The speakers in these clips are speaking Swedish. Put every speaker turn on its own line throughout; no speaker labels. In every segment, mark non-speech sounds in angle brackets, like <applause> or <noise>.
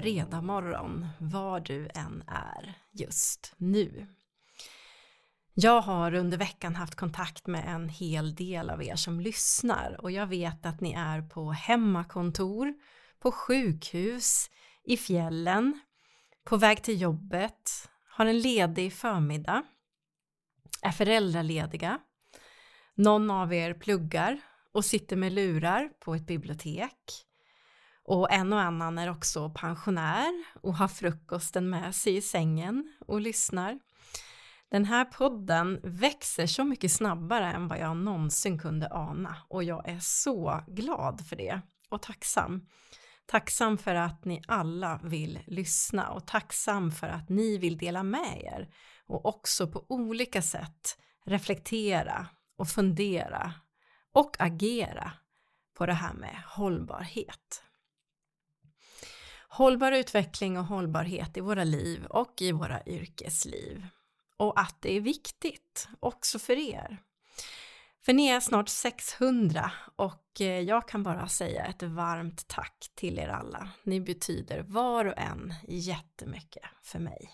fredag morgon var du än är just nu. Jag har under veckan haft kontakt med en hel del av er som lyssnar och jag vet att ni är på hemmakontor, på sjukhus, i fjällen, på väg till jobbet, har en ledig förmiddag, är föräldralediga, någon av er pluggar och sitter med lurar på ett bibliotek och en och annan är också pensionär och har frukosten med sig i sängen och lyssnar. Den här podden växer så mycket snabbare än vad jag någonsin kunde ana och jag är så glad för det och tacksam. Tacksam för att ni alla vill lyssna och tacksam för att ni vill dela med er och också på olika sätt reflektera och fundera och agera på det här med hållbarhet. Hållbar utveckling och hållbarhet i våra liv och i våra yrkesliv. Och att det är viktigt också för er. För ni är snart 600 och eh, jag kan bara säga ett varmt tack till er alla. Ni betyder var och en jättemycket för mig.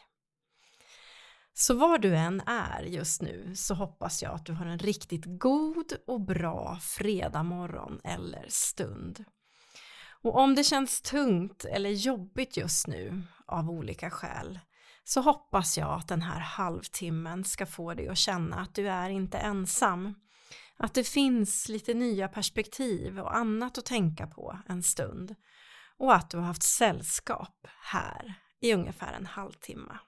Så var du än är just nu så hoppas jag att du har en riktigt god och bra fredag morgon eller stund. Och om det känns tungt eller jobbigt just nu av olika skäl så hoppas jag att den här halvtimmen ska få dig att känna att du är inte ensam. Att det finns lite nya perspektiv och annat att tänka på en stund. Och att du har haft sällskap här i ungefär en halvtimme.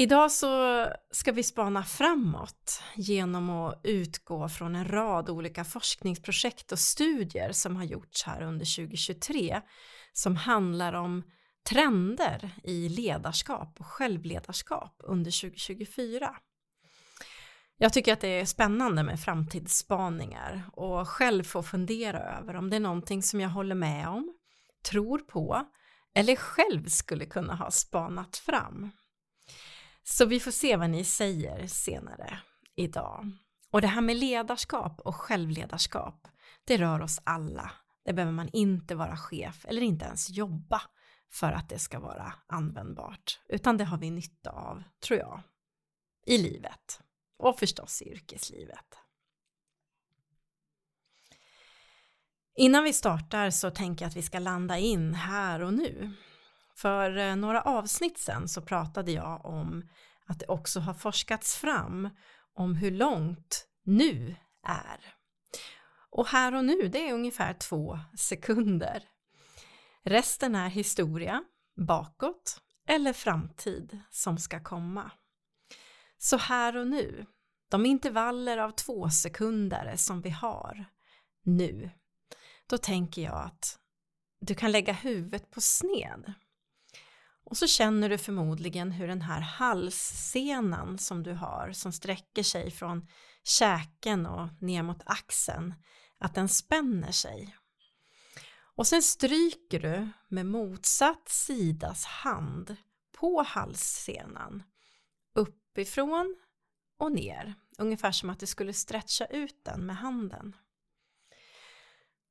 Idag så ska vi spana framåt genom att utgå från en rad olika forskningsprojekt och studier som har gjorts här under 2023 som handlar om trender i ledarskap och självledarskap under 2024. Jag tycker att det är spännande med framtidsspaningar och själv få fundera över om det är någonting som jag håller med om, tror på eller själv skulle kunna ha spanat fram. Så vi får se vad ni säger senare idag. Och det här med ledarskap och självledarskap, det rör oss alla. Det behöver man inte vara chef eller inte ens jobba för att det ska vara användbart, utan det har vi nytta av, tror jag, i livet och förstås i yrkeslivet. Innan vi startar så tänker jag att vi ska landa in här och nu. För eh, några avsnitt sen så pratade jag om att det också har forskats fram om hur långt nu är. Och här och nu, det är ungefär två sekunder. Resten är historia, bakåt eller framtid som ska komma. Så här och nu, de intervaller av två sekunder som vi har nu, då tänker jag att du kan lägga huvudet på sned och så känner du förmodligen hur den här halssenan som du har som sträcker sig från käken och ner mot axeln, att den spänner sig. Och sen stryker du med motsatt sidas hand på halssenan uppifrån och ner, ungefär som att du skulle stretcha ut den med handen.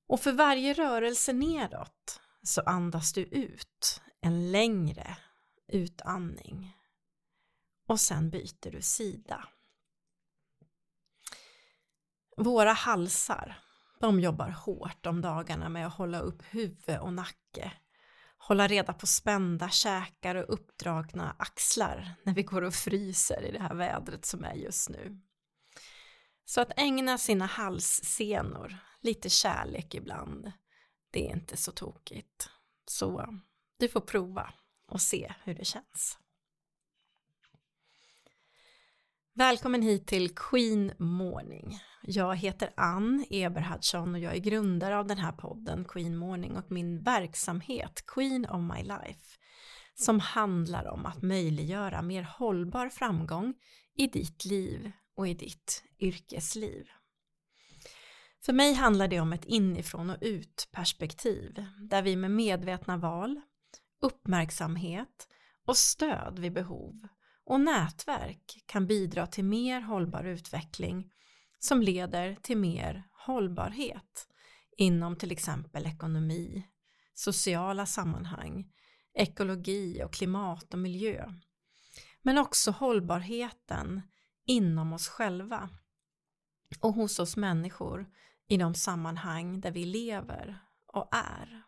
Och för varje rörelse nedåt så andas du ut en längre utandning och sen byter du sida. Våra halsar, de jobbar hårt om dagarna med att hålla upp huvud och nacke, hålla reda på spända käkar och uppdragna axlar när vi går och fryser i det här vädret som är just nu. Så att ägna sina halssenor lite kärlek ibland, det är inte så tokigt. Så du får prova och se hur det känns. Välkommen hit till Queen Morning. Jag heter Ann Eberhardsson och jag är grundare av den här podden Queen Morning och min verksamhet Queen of My Life som handlar om att möjliggöra mer hållbar framgång i ditt liv och i ditt yrkesliv. För mig handlar det om ett inifrån och ut perspektiv där vi med medvetna val uppmärksamhet och stöd vid behov och nätverk kan bidra till mer hållbar utveckling som leder till mer hållbarhet inom till exempel ekonomi, sociala sammanhang, ekologi och klimat och miljö. Men också hållbarheten inom oss själva och hos oss människor i de sammanhang där vi lever och är.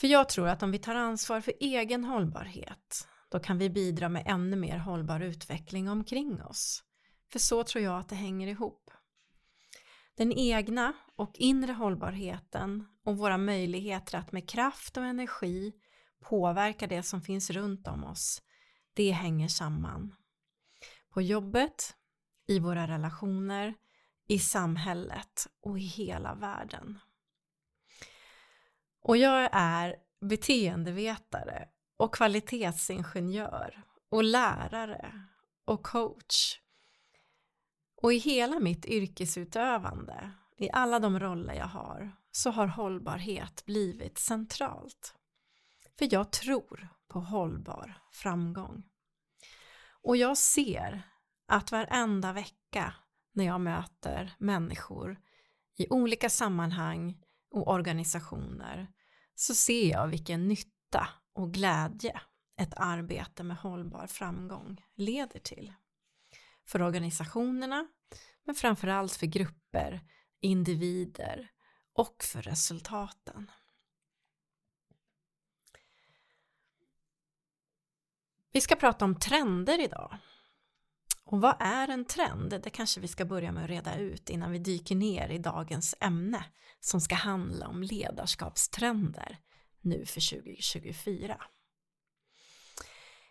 För jag tror att om vi tar ansvar för egen hållbarhet då kan vi bidra med ännu mer hållbar utveckling omkring oss. För så tror jag att det hänger ihop. Den egna och inre hållbarheten och våra möjligheter att med kraft och energi påverka det som finns runt om oss, det hänger samman. På jobbet, i våra relationer, i samhället och i hela världen. Och jag är beteendevetare och kvalitetsingenjör och lärare och coach. Och i hela mitt yrkesutövande, i alla de roller jag har, så har hållbarhet blivit centralt. För jag tror på hållbar framgång. Och jag ser att varenda vecka när jag möter människor i olika sammanhang och organisationer så ser jag vilken nytta och glädje ett arbete med hållbar framgång leder till. För organisationerna, men framförallt för grupper, individer och för resultaten. Vi ska prata om trender idag. Och vad är en trend? Det kanske vi ska börja med att reda ut innan vi dyker ner i dagens ämne som ska handla om ledarskapstrender nu för 2024.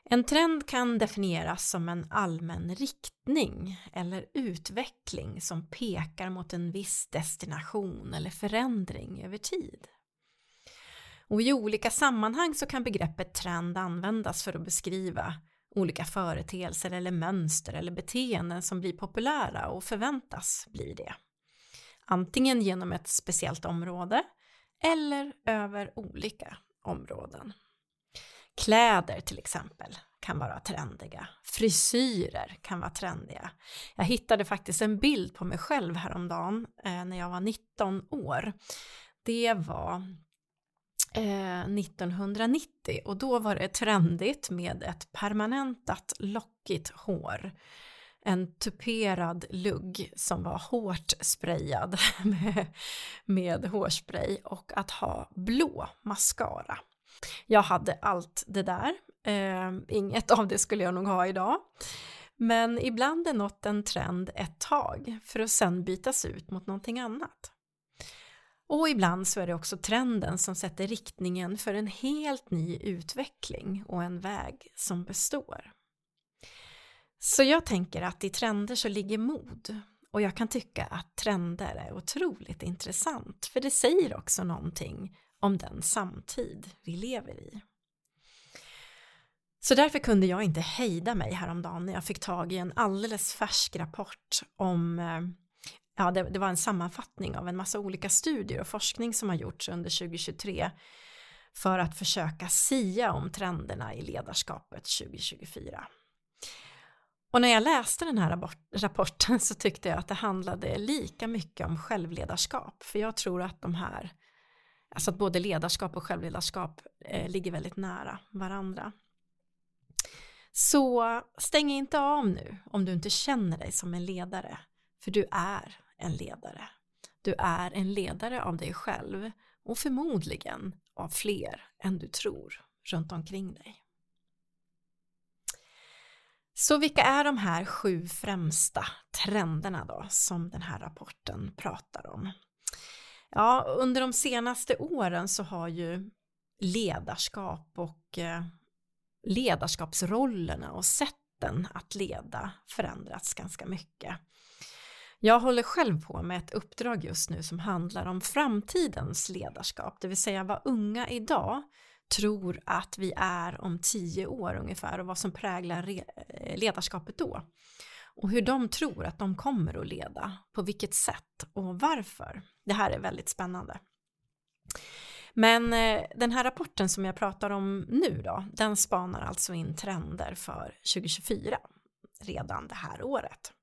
En trend kan definieras som en allmän riktning eller utveckling som pekar mot en viss destination eller förändring över tid. Och I olika sammanhang så kan begreppet trend användas för att beskriva olika företeelser eller mönster eller beteenden som blir populära och förväntas bli det. Antingen genom ett speciellt område eller över olika områden. Kläder till exempel kan vara trendiga. Frisyrer kan vara trendiga. Jag hittade faktiskt en bild på mig själv häromdagen eh, när jag var 19 år. Det var Eh, 1990 och då var det trendigt med ett permanentat lockigt hår. En tuperad lugg som var hårt sprayad <laughs> med, med hårspray och att ha blå mascara. Jag hade allt det där, eh, inget av det skulle jag nog ha idag. Men ibland är något en trend ett tag för att sen bytas ut mot någonting annat. Och ibland så är det också trenden som sätter riktningen för en helt ny utveckling och en väg som består. Så jag tänker att i trender så ligger mod och jag kan tycka att trender är otroligt intressant för det säger också någonting om den samtid vi lever i. Så därför kunde jag inte hejda mig häromdagen när jag fick tag i en alldeles färsk rapport om eh, ja, det, det, var en sammanfattning av en massa olika studier och forskning som har gjorts under 2023 för att försöka sia om trenderna i ledarskapet 2024. Och när jag läste den här rapporten så tyckte jag att det handlade lika mycket om självledarskap, för jag tror att de här, alltså att både ledarskap och självledarskap eh, ligger väldigt nära varandra. Så stäng inte av nu om du inte känner dig som en ledare, för du är en ledare. Du är en ledare av dig själv och förmodligen av fler än du tror runt omkring dig. Så vilka är de här sju främsta trenderna då som den här rapporten pratar om? Ja, under de senaste åren så har ju ledarskap och eh, ledarskapsrollerna och sätten att leda förändrats ganska mycket. Jag håller själv på med ett uppdrag just nu som handlar om framtidens ledarskap, det vill säga vad unga idag tror att vi är om tio år ungefär och vad som präglar eh, ledarskapet då. Och hur de tror att de kommer att leda, på vilket sätt och varför. Det här är väldigt spännande. Men eh, den här rapporten som jag pratar om nu då, den spanar alltså in trender för 2024 redan det här året.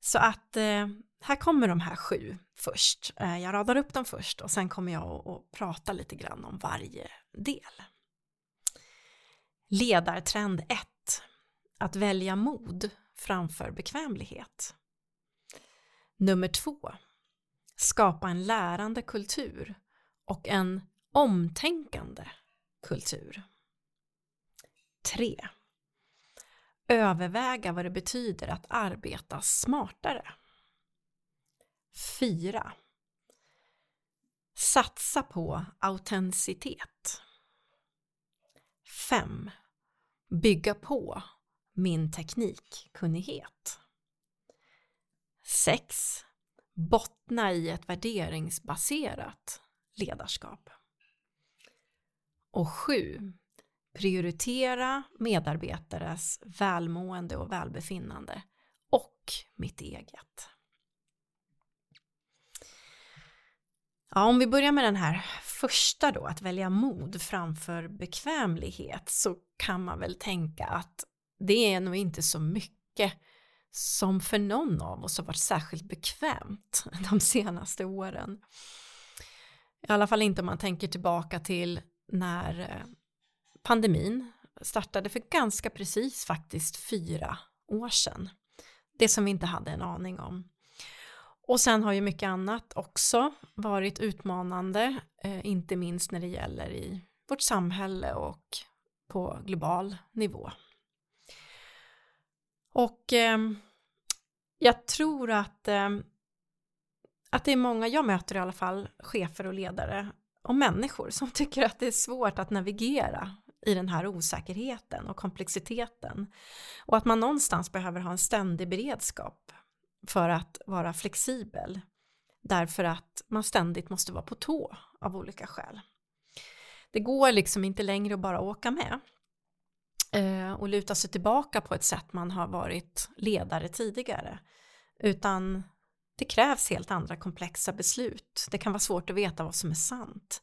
Så att eh, här kommer de här sju först. Eh, jag radar upp dem först och sen kommer jag att prata lite grann om varje del. Ledartrend 1. Att välja mod framför bekvämlighet. Nummer 2. Skapa en lärande kultur och en omtänkande kultur. 3. Överväga vad det betyder att arbeta smartare. 4. Satsa på autenticitet. 5. Bygga på min teknikkunnighet. 6. Bottna i ett värderingsbaserat ledarskap. Och 7. Prioritera medarbetares välmående och välbefinnande och mitt eget. Ja, om vi börjar med den här första då, att välja mod framför bekvämlighet, så kan man väl tänka att det är nog inte så mycket som för någon av oss har varit särskilt bekvämt <laughs> de senaste åren. I alla fall inte om man tänker tillbaka till när eh, pandemin startade för ganska precis faktiskt fyra år sedan. Det som vi inte hade en aning om. Och sen har ju mycket annat också varit utmanande, eh, inte minst när det gäller i vårt samhälle och på global nivå. Och eh, jag tror att, eh, att det är många, jag möter i alla fall, chefer och ledare och människor som <laughs> tycker att det är svårt att navigera i den här osäkerheten och komplexiteten och att man någonstans behöver ha en ständig beredskap för att vara flexibel därför att man ständigt måste vara på tå av olika skäl. Det går liksom inte längre att bara åka med eh, och luta sig tillbaka på ett sätt man har varit ledare tidigare utan det krävs helt andra komplexa beslut. Det kan vara svårt att veta vad som är sant.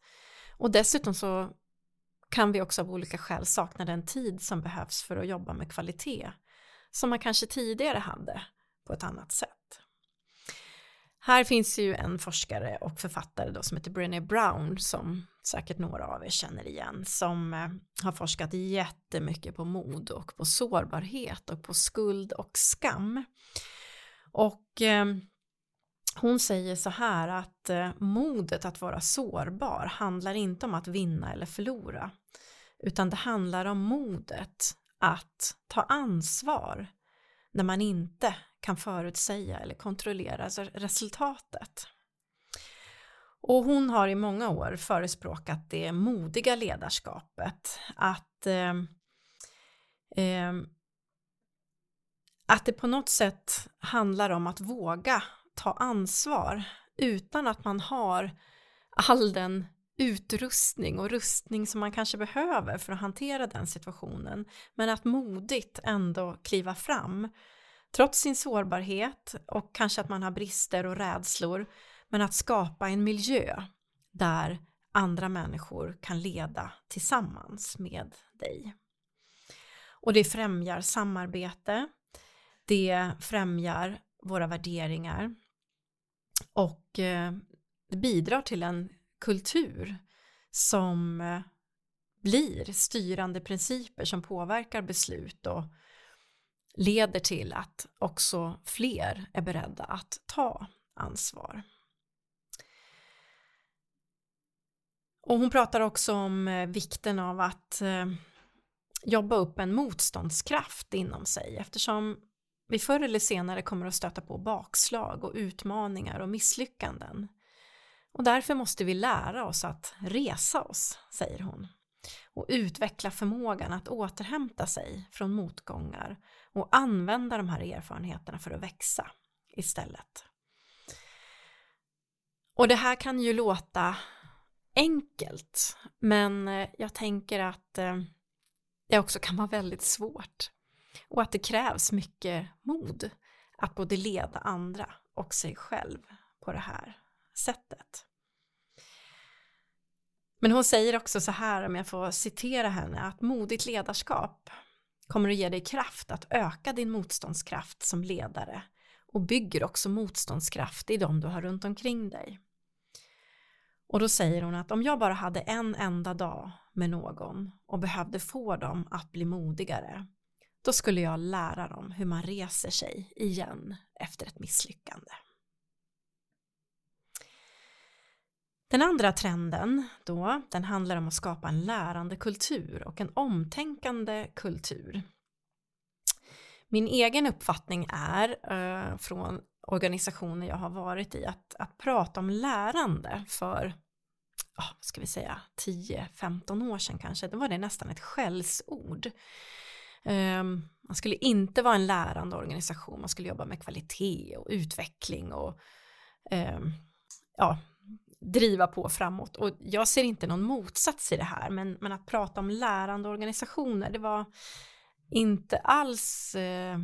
Och dessutom så kan vi också av olika skäl sakna den tid som behövs för att jobba med kvalitet som man kanske tidigare hade på ett annat sätt. Här finns ju en forskare och författare då som heter Brené Brown som säkert några av er känner igen som eh, har forskat jättemycket på mod och på sårbarhet och på skuld och skam. Och eh, hon säger så här att eh, modet att vara sårbar handlar inte om att vinna eller förlora utan det handlar om modet att ta ansvar när man inte kan förutsäga eller kontrollera resultatet. Och hon har i många år förespråkat det modiga ledarskapet, att, eh, eh, att det på något sätt handlar om att våga ta ansvar utan att man har all den utrustning och rustning som man kanske behöver för att hantera den situationen. Men att modigt ändå kliva fram trots sin sårbarhet och kanske att man har brister och rädslor men att skapa en miljö där andra människor kan leda tillsammans med dig. Och det främjar samarbete, det främjar våra värderingar och eh, det bidrar till en kultur som eh, blir styrande principer som påverkar beslut och leder till att också fler är beredda att ta ansvar. Och hon pratar också om eh, vikten av att eh, jobba upp en motståndskraft inom sig eftersom vi förr eller senare kommer att stöta på bakslag och utmaningar och misslyckanden. Och därför måste vi lära oss att resa oss, säger hon, och utveckla förmågan att återhämta sig från motgångar och använda de här erfarenheterna för att växa istället. Och det här kan ju låta enkelt, men eh, jag tänker att eh, det också kan vara väldigt svårt och att det krävs mycket mod att både leda andra och sig själv på det här sättet. Men hon säger också så här, om jag får citera henne, att modigt ledarskap kommer att ge dig kraft att öka din motståndskraft som ledare och bygger också motståndskraft i de du har runt omkring dig. Och då säger hon att om jag bara hade en enda dag med någon och behövde få dem att bli modigare, då skulle jag lära dem hur man reser sig igen efter ett misslyckande. Den andra trenden då, den handlar om att skapa en lärande kultur och en omtänkande kultur. Min egen uppfattning är eh, från organisationer jag har varit i att, att prata om lärande för oh, ska vi säga 10-15 år sedan kanske, då var det nästan ett skällsord. Um, man skulle inte vara en lärande organisation, man skulle jobba med kvalitet och utveckling och um, ja, driva på framåt. Och jag ser inte någon motsats i det här, men, men att prata om lärande organisationer, det var inte alls eh,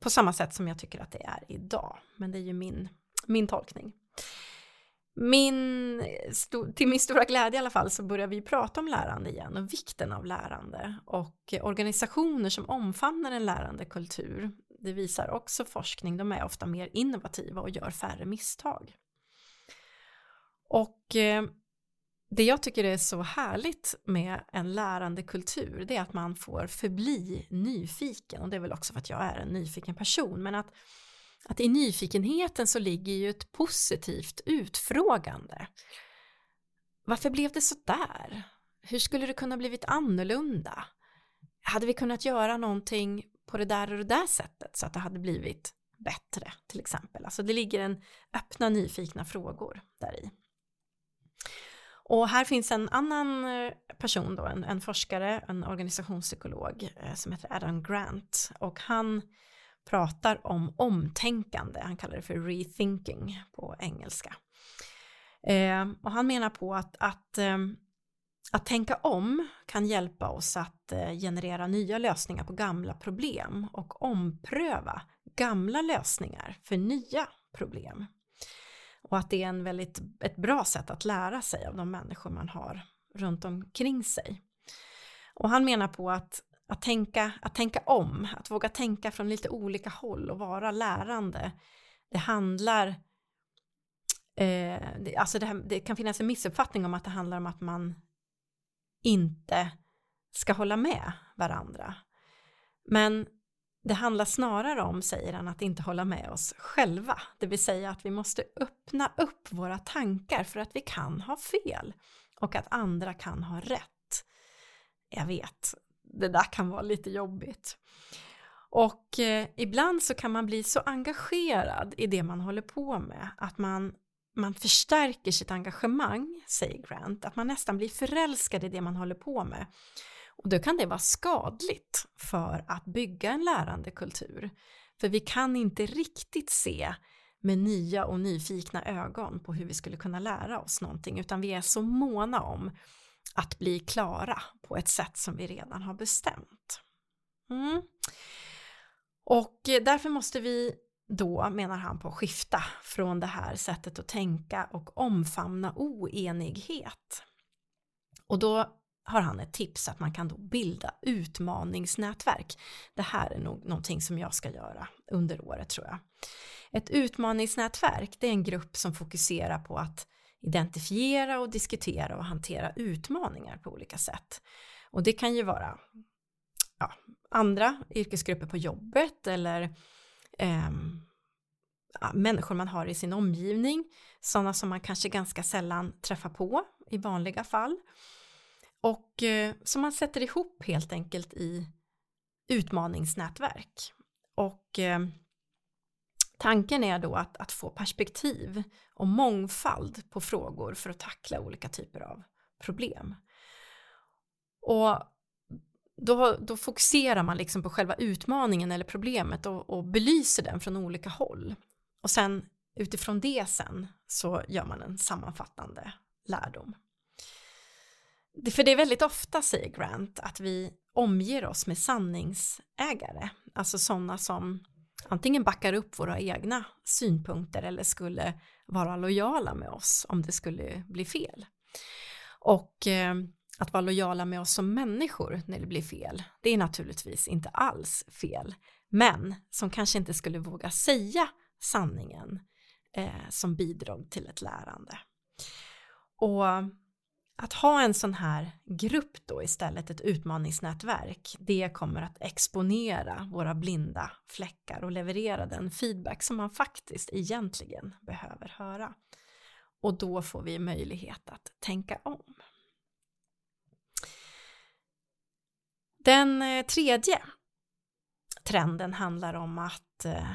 på samma sätt som jag tycker att det är idag. Men det är ju min, min tolkning. Min, till min stora glädje i alla fall så börjar vi prata om lärande igen och vikten av lärande och organisationer som omfamnar en lärande kultur. Det visar också forskning, de är ofta mer innovativa och gör färre misstag. Och eh, det jag tycker är så härligt med en lärande kultur det är att man får förbli nyfiken och det är väl också för att jag är en nyfiken person men att, att i nyfikenheten så ligger ju ett positivt utfrågande. Varför blev det så där? Hur skulle det kunna blivit annorlunda? Hade vi kunnat göra någonting på det där och det där sättet så att det hade blivit bättre till exempel? Alltså det ligger en öppna nyfikna frågor där i. Och här finns en annan eh, person då, en, en forskare, en organisationspsykolog eh, som heter Adam Grant och han pratar om omtänkande, han kallar det för rethinking på engelska. Eh, och han menar på att, att, eh, att tänka om kan hjälpa oss att eh, generera nya lösningar på gamla problem och ompröva gamla lösningar för nya problem. Och att det är en väldigt, ett bra sätt att lära sig av de människor man har runt omkring sig. Och han menar på att, att, tänka, att tänka om, att våga tänka från lite olika håll och vara lärande, det handlar eh, det, alltså det, här, det kan finnas en missuppfattning om att det handlar om att man inte ska hålla med varandra. Men det handlar snarare om, säger han, att inte hålla med oss själva. Det vill säga att vi måste öppna upp våra tankar för att vi kan ha fel och att andra kan ha rätt. Jag vet, det där kan vara lite jobbigt. Och eh, ibland så kan man bli så engagerad i det man håller på med att man, man förstärker sitt engagemang, säger Grant, att man nästan blir förälskad i det man håller på med. Och då kan det vara skadligt för att bygga en lärande kultur. För vi kan inte riktigt se med nya och nyfikna ögon på hur vi skulle kunna lära oss någonting utan vi är så måna om att bli klara på ett sätt som vi redan har bestämt. Mm. Och därför måste vi då, menar han på, skifta från det här sättet att tänka och omfamna oenighet. Och då har han ett tips att man kan då bilda utmaningsnätverk. Det här är nog någonting som jag ska göra under året tror jag. Ett utmaningsnätverk det är en grupp som fokuserar på att identifiera och diskutera och hantera utmaningar på olika sätt. Och det kan ju vara ja, andra yrkesgrupper på jobbet eller eh, människor man har i sin omgivning, sådana som man kanske ganska sällan träffar på i vanliga fall. Och eh, som man sätter ihop helt enkelt i utmaningsnätverk. Och eh, tanken är då att, att få perspektiv och mångfald på frågor för att tackla olika typer av problem. Och då, då fokuserar man liksom på själva utmaningen eller problemet och, och belyser den från olika håll. Och sen utifrån det sen så gör man en sammanfattande lärdom. För det är väldigt ofta, säger Grant, att vi omger oss med sanningsägare, alltså sådana som antingen backar upp våra egna synpunkter eller skulle vara lojala med oss om det skulle bli fel. Och eh, att vara lojala med oss som människor när det blir fel, det är naturligtvis inte alls fel, men som kanske inte skulle våga säga sanningen eh, som bidrag till ett lärande. Och att ha en sån här grupp då istället, ett utmaningsnätverk, det kommer att exponera våra blinda fläckar och leverera den feedback som man faktiskt egentligen behöver höra. Och då får vi möjlighet att tänka om. Den eh, tredje trenden handlar om att eh,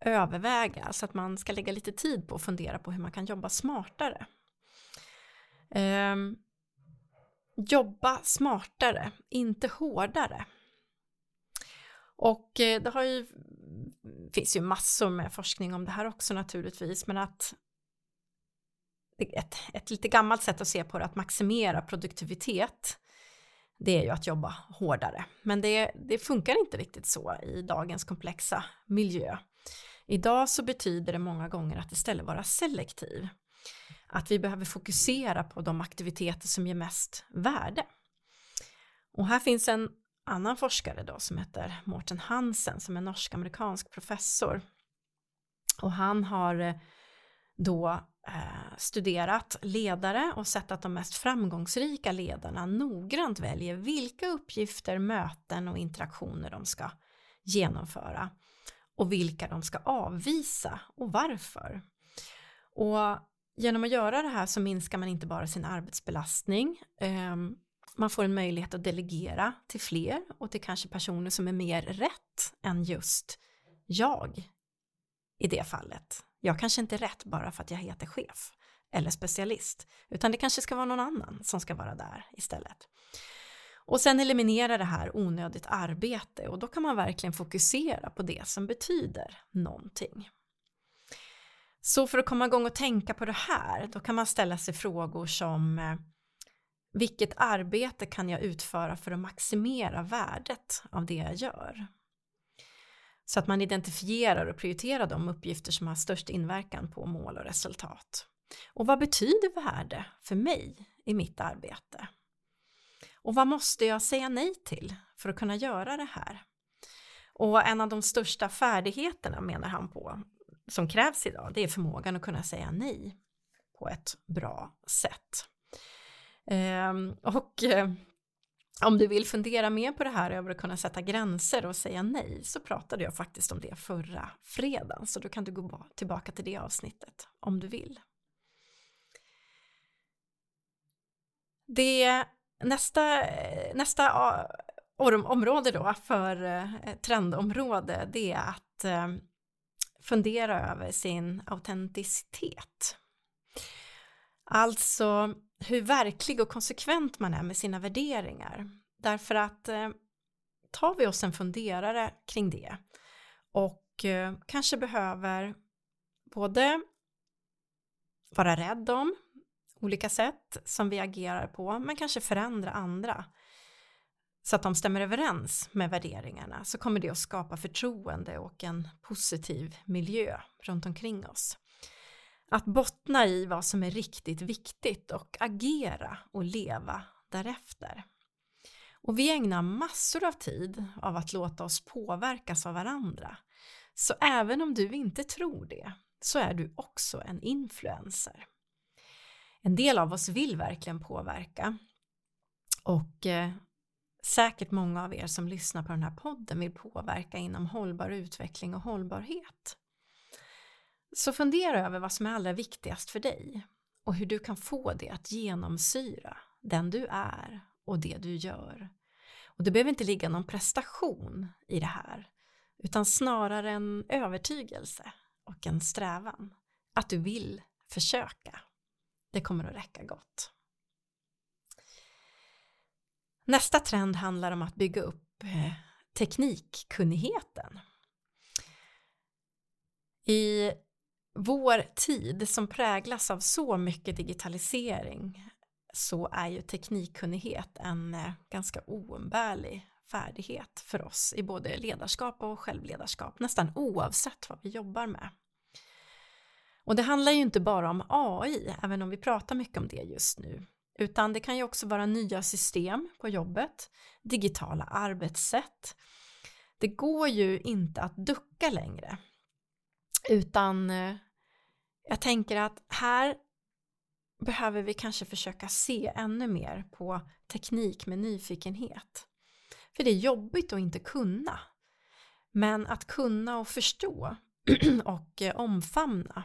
överväga, alltså att man ska lägga lite tid på att fundera på hur man kan jobba smartare. Eh, jobba smartare, inte hårdare. Och eh, det har ju, finns ju massor med forskning om det här också naturligtvis, men att ett, ett lite gammalt sätt att se på det, att maximera produktivitet, det är ju att jobba hårdare. Men det, det funkar inte riktigt så i dagens komplexa miljö. Idag så betyder det många gånger att istället vara selektiv. Att vi behöver fokusera på de aktiviteter som ger mest värde. Och här finns en annan forskare då som heter Morten Hansen som är norsk-amerikansk professor. Och han har eh, då eh, studerat ledare och sett att de mest framgångsrika ledarna noggrant väljer vilka uppgifter, möten och interaktioner de ska genomföra och vilka de ska avvisa och varför. Och genom att göra det här så minskar man inte bara sin arbetsbelastning, ehm, man får en möjlighet att delegera till fler och till kanske personer som är mer rätt än just jag i det fallet. Jag kanske inte är rätt bara för att jag heter chef eller specialist, utan det kanske ska vara någon annan som ska vara där istället. Och sen eliminera det här onödigt arbete och då kan man verkligen fokusera på det som betyder någonting. Så för att komma igång och tänka på det här, då kan man ställa sig frågor som eh, vilket arbete kan jag utföra för att maximera värdet av det jag gör? Så att man identifierar och prioriterar de uppgifter som har störst inverkan på mål och resultat. Och vad betyder värde för mig i mitt arbete? Och vad måste jag säga nej till för att kunna göra det här? Och en av de största färdigheterna menar han på som krävs idag det är förmågan att kunna säga nej på ett bra sätt. Ehm, och eh, om du vill fundera mer på det här över att kunna sätta gränser och säga nej så pratade jag faktiskt om det förra fredagen så då kan du gå tillbaka till det avsnittet om du vill. Det nästa, eh, nästa eh, område då för eh, trendområde det är att eh, fundera över sin autenticitet. Alltså hur verklig och konsekvent man är med sina värderingar. Därför att eh, tar vi oss en funderare kring det och eh, kanske behöver både vara rädd om olika sätt som vi agerar på men kanske förändra andra så att de stämmer överens med värderingarna så kommer det att skapa förtroende och en positiv miljö runt omkring oss. Att bottna i vad som är riktigt viktigt och agera och leva därefter. Och vi ägnar massor av tid av att låta oss påverkas av varandra. Så även om du inte tror det så är du också en influencer. En del av oss vill verkligen påverka och eh, säkert många av er som lyssnar på den här podden vill påverka inom hållbar utveckling och hållbarhet. Så fundera över vad som är allra viktigast för dig och hur du kan få det att genomsyra den du är och det du gör. Och det behöver inte ligga någon prestation i det här utan snarare en övertygelse och en strävan att du vill försöka. Det kommer att räcka gott. Nästa trend handlar om att bygga upp eh, teknikkunnigheten. I vår tid som präglas av så mycket digitalisering så är ju teknikkunnighet en eh, ganska oumbärlig färdighet för oss i både ledarskap och självledarskap, nästan oavsett vad vi jobbar med. Och det handlar ju inte bara om AI, även om vi pratar mycket om det just nu, utan det kan ju också vara nya system på jobbet, digitala arbetssätt. Det går ju inte att ducka längre, utan eh, jag tänker att här behöver vi kanske försöka se ännu mer på teknik med nyfikenhet. För det är jobbigt att inte kunna. Men att kunna och förstå <clears throat> och eh, omfamna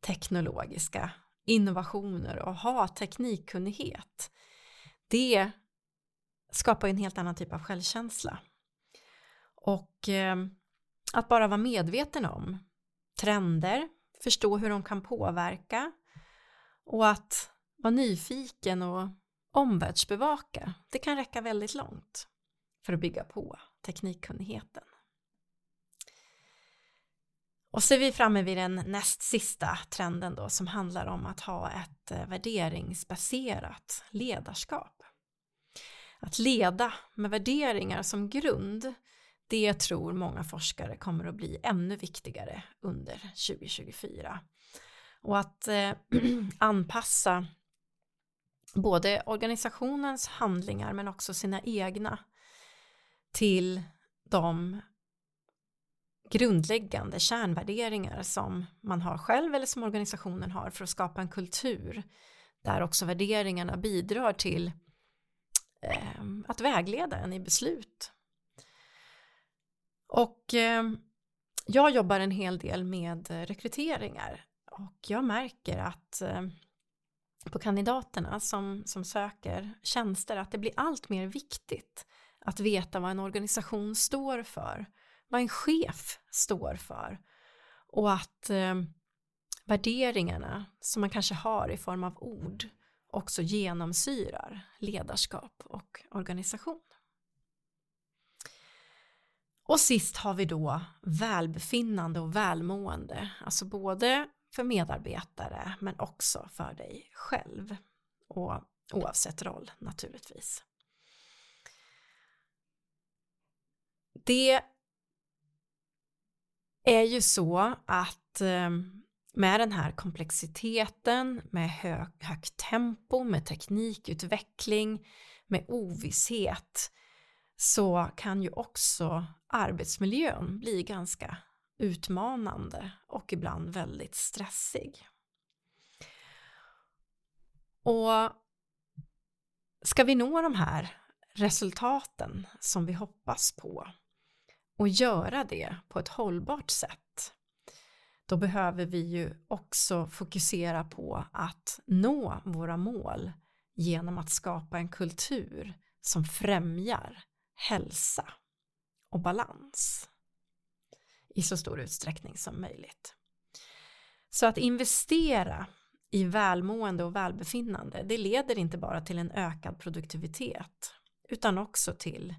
teknologiska innovationer och ha teknikkunnighet, det skapar en helt annan typ av självkänsla. Och eh, att bara vara medveten om trender, förstå hur de kan påverka och att vara nyfiken och omvärldsbevaka, det kan räcka väldigt långt för att bygga på teknikkunnigheten. Och så är vi framme vid den näst sista trenden då som handlar om att ha ett eh, värderingsbaserat ledarskap. Att leda med värderingar som grund, det tror många forskare kommer att bli ännu viktigare under 2024. Och att eh, <clears throat> anpassa både organisationens handlingar men också sina egna till de grundläggande kärnvärderingar som man har själv eller som organisationen har för att skapa en kultur där också värderingarna bidrar till eh, att vägleda en i beslut. Och eh, jag jobbar en hel del med rekryteringar och jag märker att eh, på kandidaterna som, som söker tjänster att det blir allt mer viktigt att veta vad en organisation står för vad en chef står för och att eh, värderingarna som man kanske har i form av ord också genomsyrar ledarskap och organisation. Och sist har vi då välbefinnande och välmående, alltså både för medarbetare men också för dig själv och oavsett roll naturligtvis. Det är ju så att eh, med den här komplexiteten, med hö högt tempo, med teknikutveckling, med ovisshet så kan ju också arbetsmiljön bli ganska utmanande och ibland väldigt stressig. Och ska vi nå de här resultaten som vi hoppas på och göra det på ett hållbart sätt då behöver vi ju också fokusera på att nå våra mål genom att skapa en kultur som främjar hälsa och balans i så stor utsträckning som möjligt. Så att investera i välmående och välbefinnande det leder inte bara till en ökad produktivitet utan också till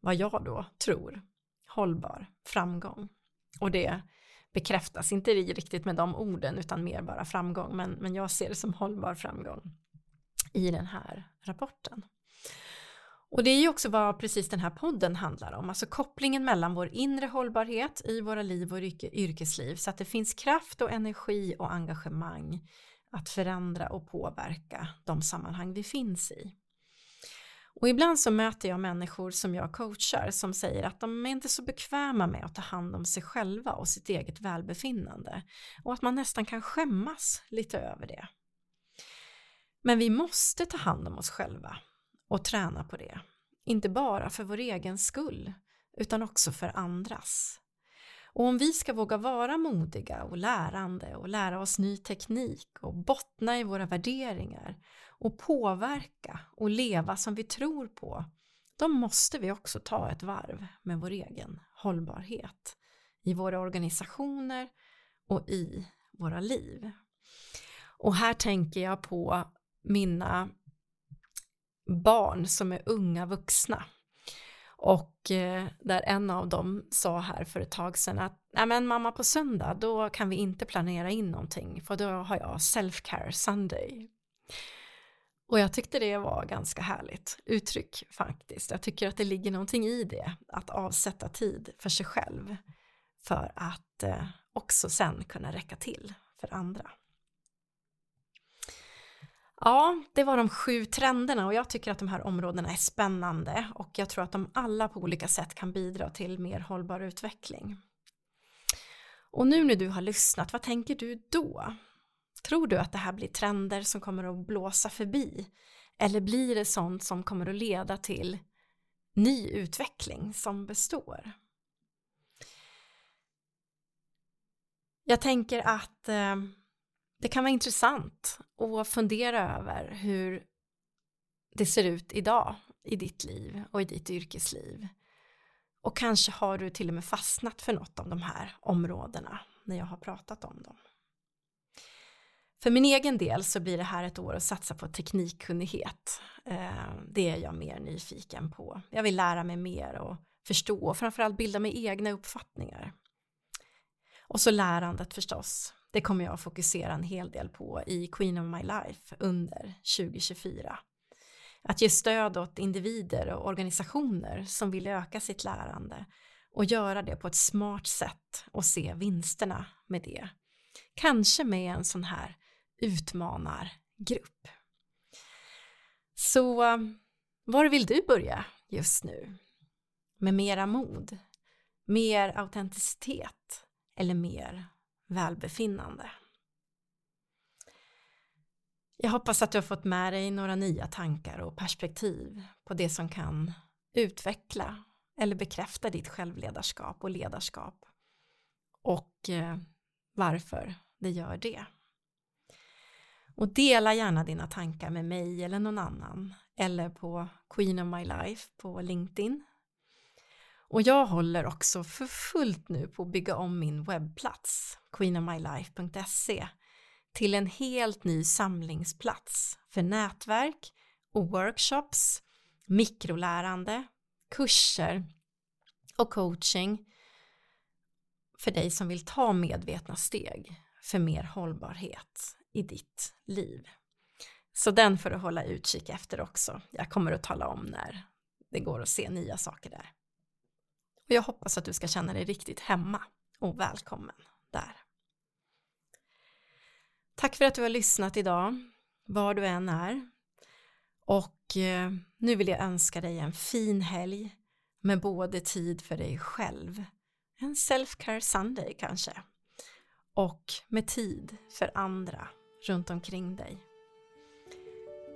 vad jag då tror hållbar framgång. Och det bekräftas inte riktigt med de orden utan mer bara framgång men, men jag ser det som hållbar framgång i den här rapporten. Och det är ju också vad precis den här podden handlar om, alltså kopplingen mellan vår inre hållbarhet i våra liv och yrkesliv så att det finns kraft och energi och engagemang att förändra och påverka de sammanhang vi finns i. Och ibland så möter jag människor som jag coachar som säger att de är inte så bekväma med att ta hand om sig själva och sitt eget välbefinnande och att man nästan kan skämmas lite över det. Men vi måste ta hand om oss själva och träna på det. Inte bara för vår egen skull utan också för andras. Och om vi ska våga vara modiga och lärande och lära oss ny teknik och bottna i våra värderingar och påverka och leva som vi tror på, då måste vi också ta ett varv med vår egen hållbarhet i våra organisationer och i våra liv. Och här tänker jag på mina barn som är unga vuxna och eh, där en av dem sa här för ett tag sedan att Nej men mamma på söndag då kan vi inte planera in någonting för då har jag self-care Sunday. Och jag tyckte det var ganska härligt uttryck faktiskt. Jag tycker att det ligger någonting i det, att avsätta tid för sig själv för att eh, också sen kunna räcka till för andra. Ja, det var de sju trenderna och jag tycker att de här områdena är spännande och jag tror att de alla på olika sätt kan bidra till mer hållbar utveckling. Och nu när du har lyssnat, vad tänker du då? Tror du att det här blir trender som kommer att blåsa förbi? Eller blir det sånt som kommer att leda till ny utveckling som består? Jag tänker att eh, det kan vara intressant att fundera över hur det ser ut idag i ditt liv och i ditt yrkesliv. Och kanske har du till och med fastnat för något av de här områdena när jag har pratat om dem. För min egen del så blir det här ett år att satsa på teknikkunnighet. Eh, det är jag mer nyfiken på. Jag vill lära mig mer och förstå och framförallt bilda mig egna uppfattningar. Och så lärandet förstås. Det kommer jag fokusera en hel del på i Queen of My Life under 2024. Att ge stöd åt individer och organisationer som vill öka sitt lärande och göra det på ett smart sätt och se vinsterna med det. Kanske med en sån här utmanargrupp. Så var vill du börja just nu? Med mera mod? Mer autenticitet? Eller mer välbefinnande? Jag hoppas att du har fått med dig några nya tankar och perspektiv på det som kan utveckla eller bekräfta ditt självledarskap och ledarskap och eh, varför det gör det. Och dela gärna dina tankar med mig eller någon annan eller på Queen of My Life på LinkedIn. Och jag håller också för fullt nu på att bygga om min webbplats queenofmylife.se till en helt ny samlingsplats för nätverk och workshops, mikrolärande, kurser och coaching för dig som vill ta medvetna steg för mer hållbarhet i ditt liv. Så den får du hålla utkik efter också. Jag kommer att tala om när det går att se nya saker där. Och jag hoppas att du ska känna dig riktigt hemma och välkommen där. Tack för att du har lyssnat idag, var du än är. Och eh, nu vill jag önska dig en fin helg med både tid för dig själv, en self-care Sunday kanske, och med tid för andra runt omkring dig.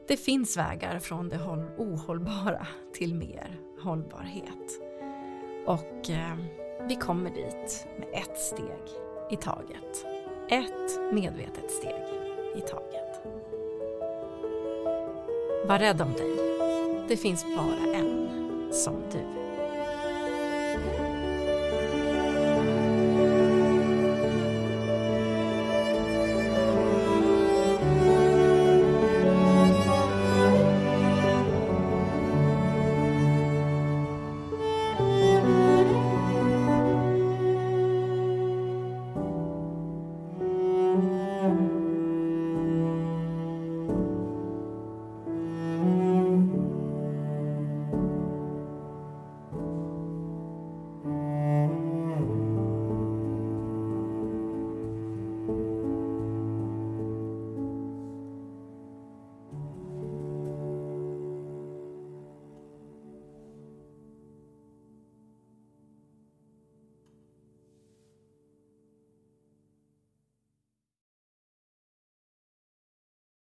Det finns vägar från det ohållbara till mer hållbarhet. Och eh, vi kommer dit med ett steg i taget. Ett medvetet steg i taget. Var rädd om dig. Det finns bara en som du.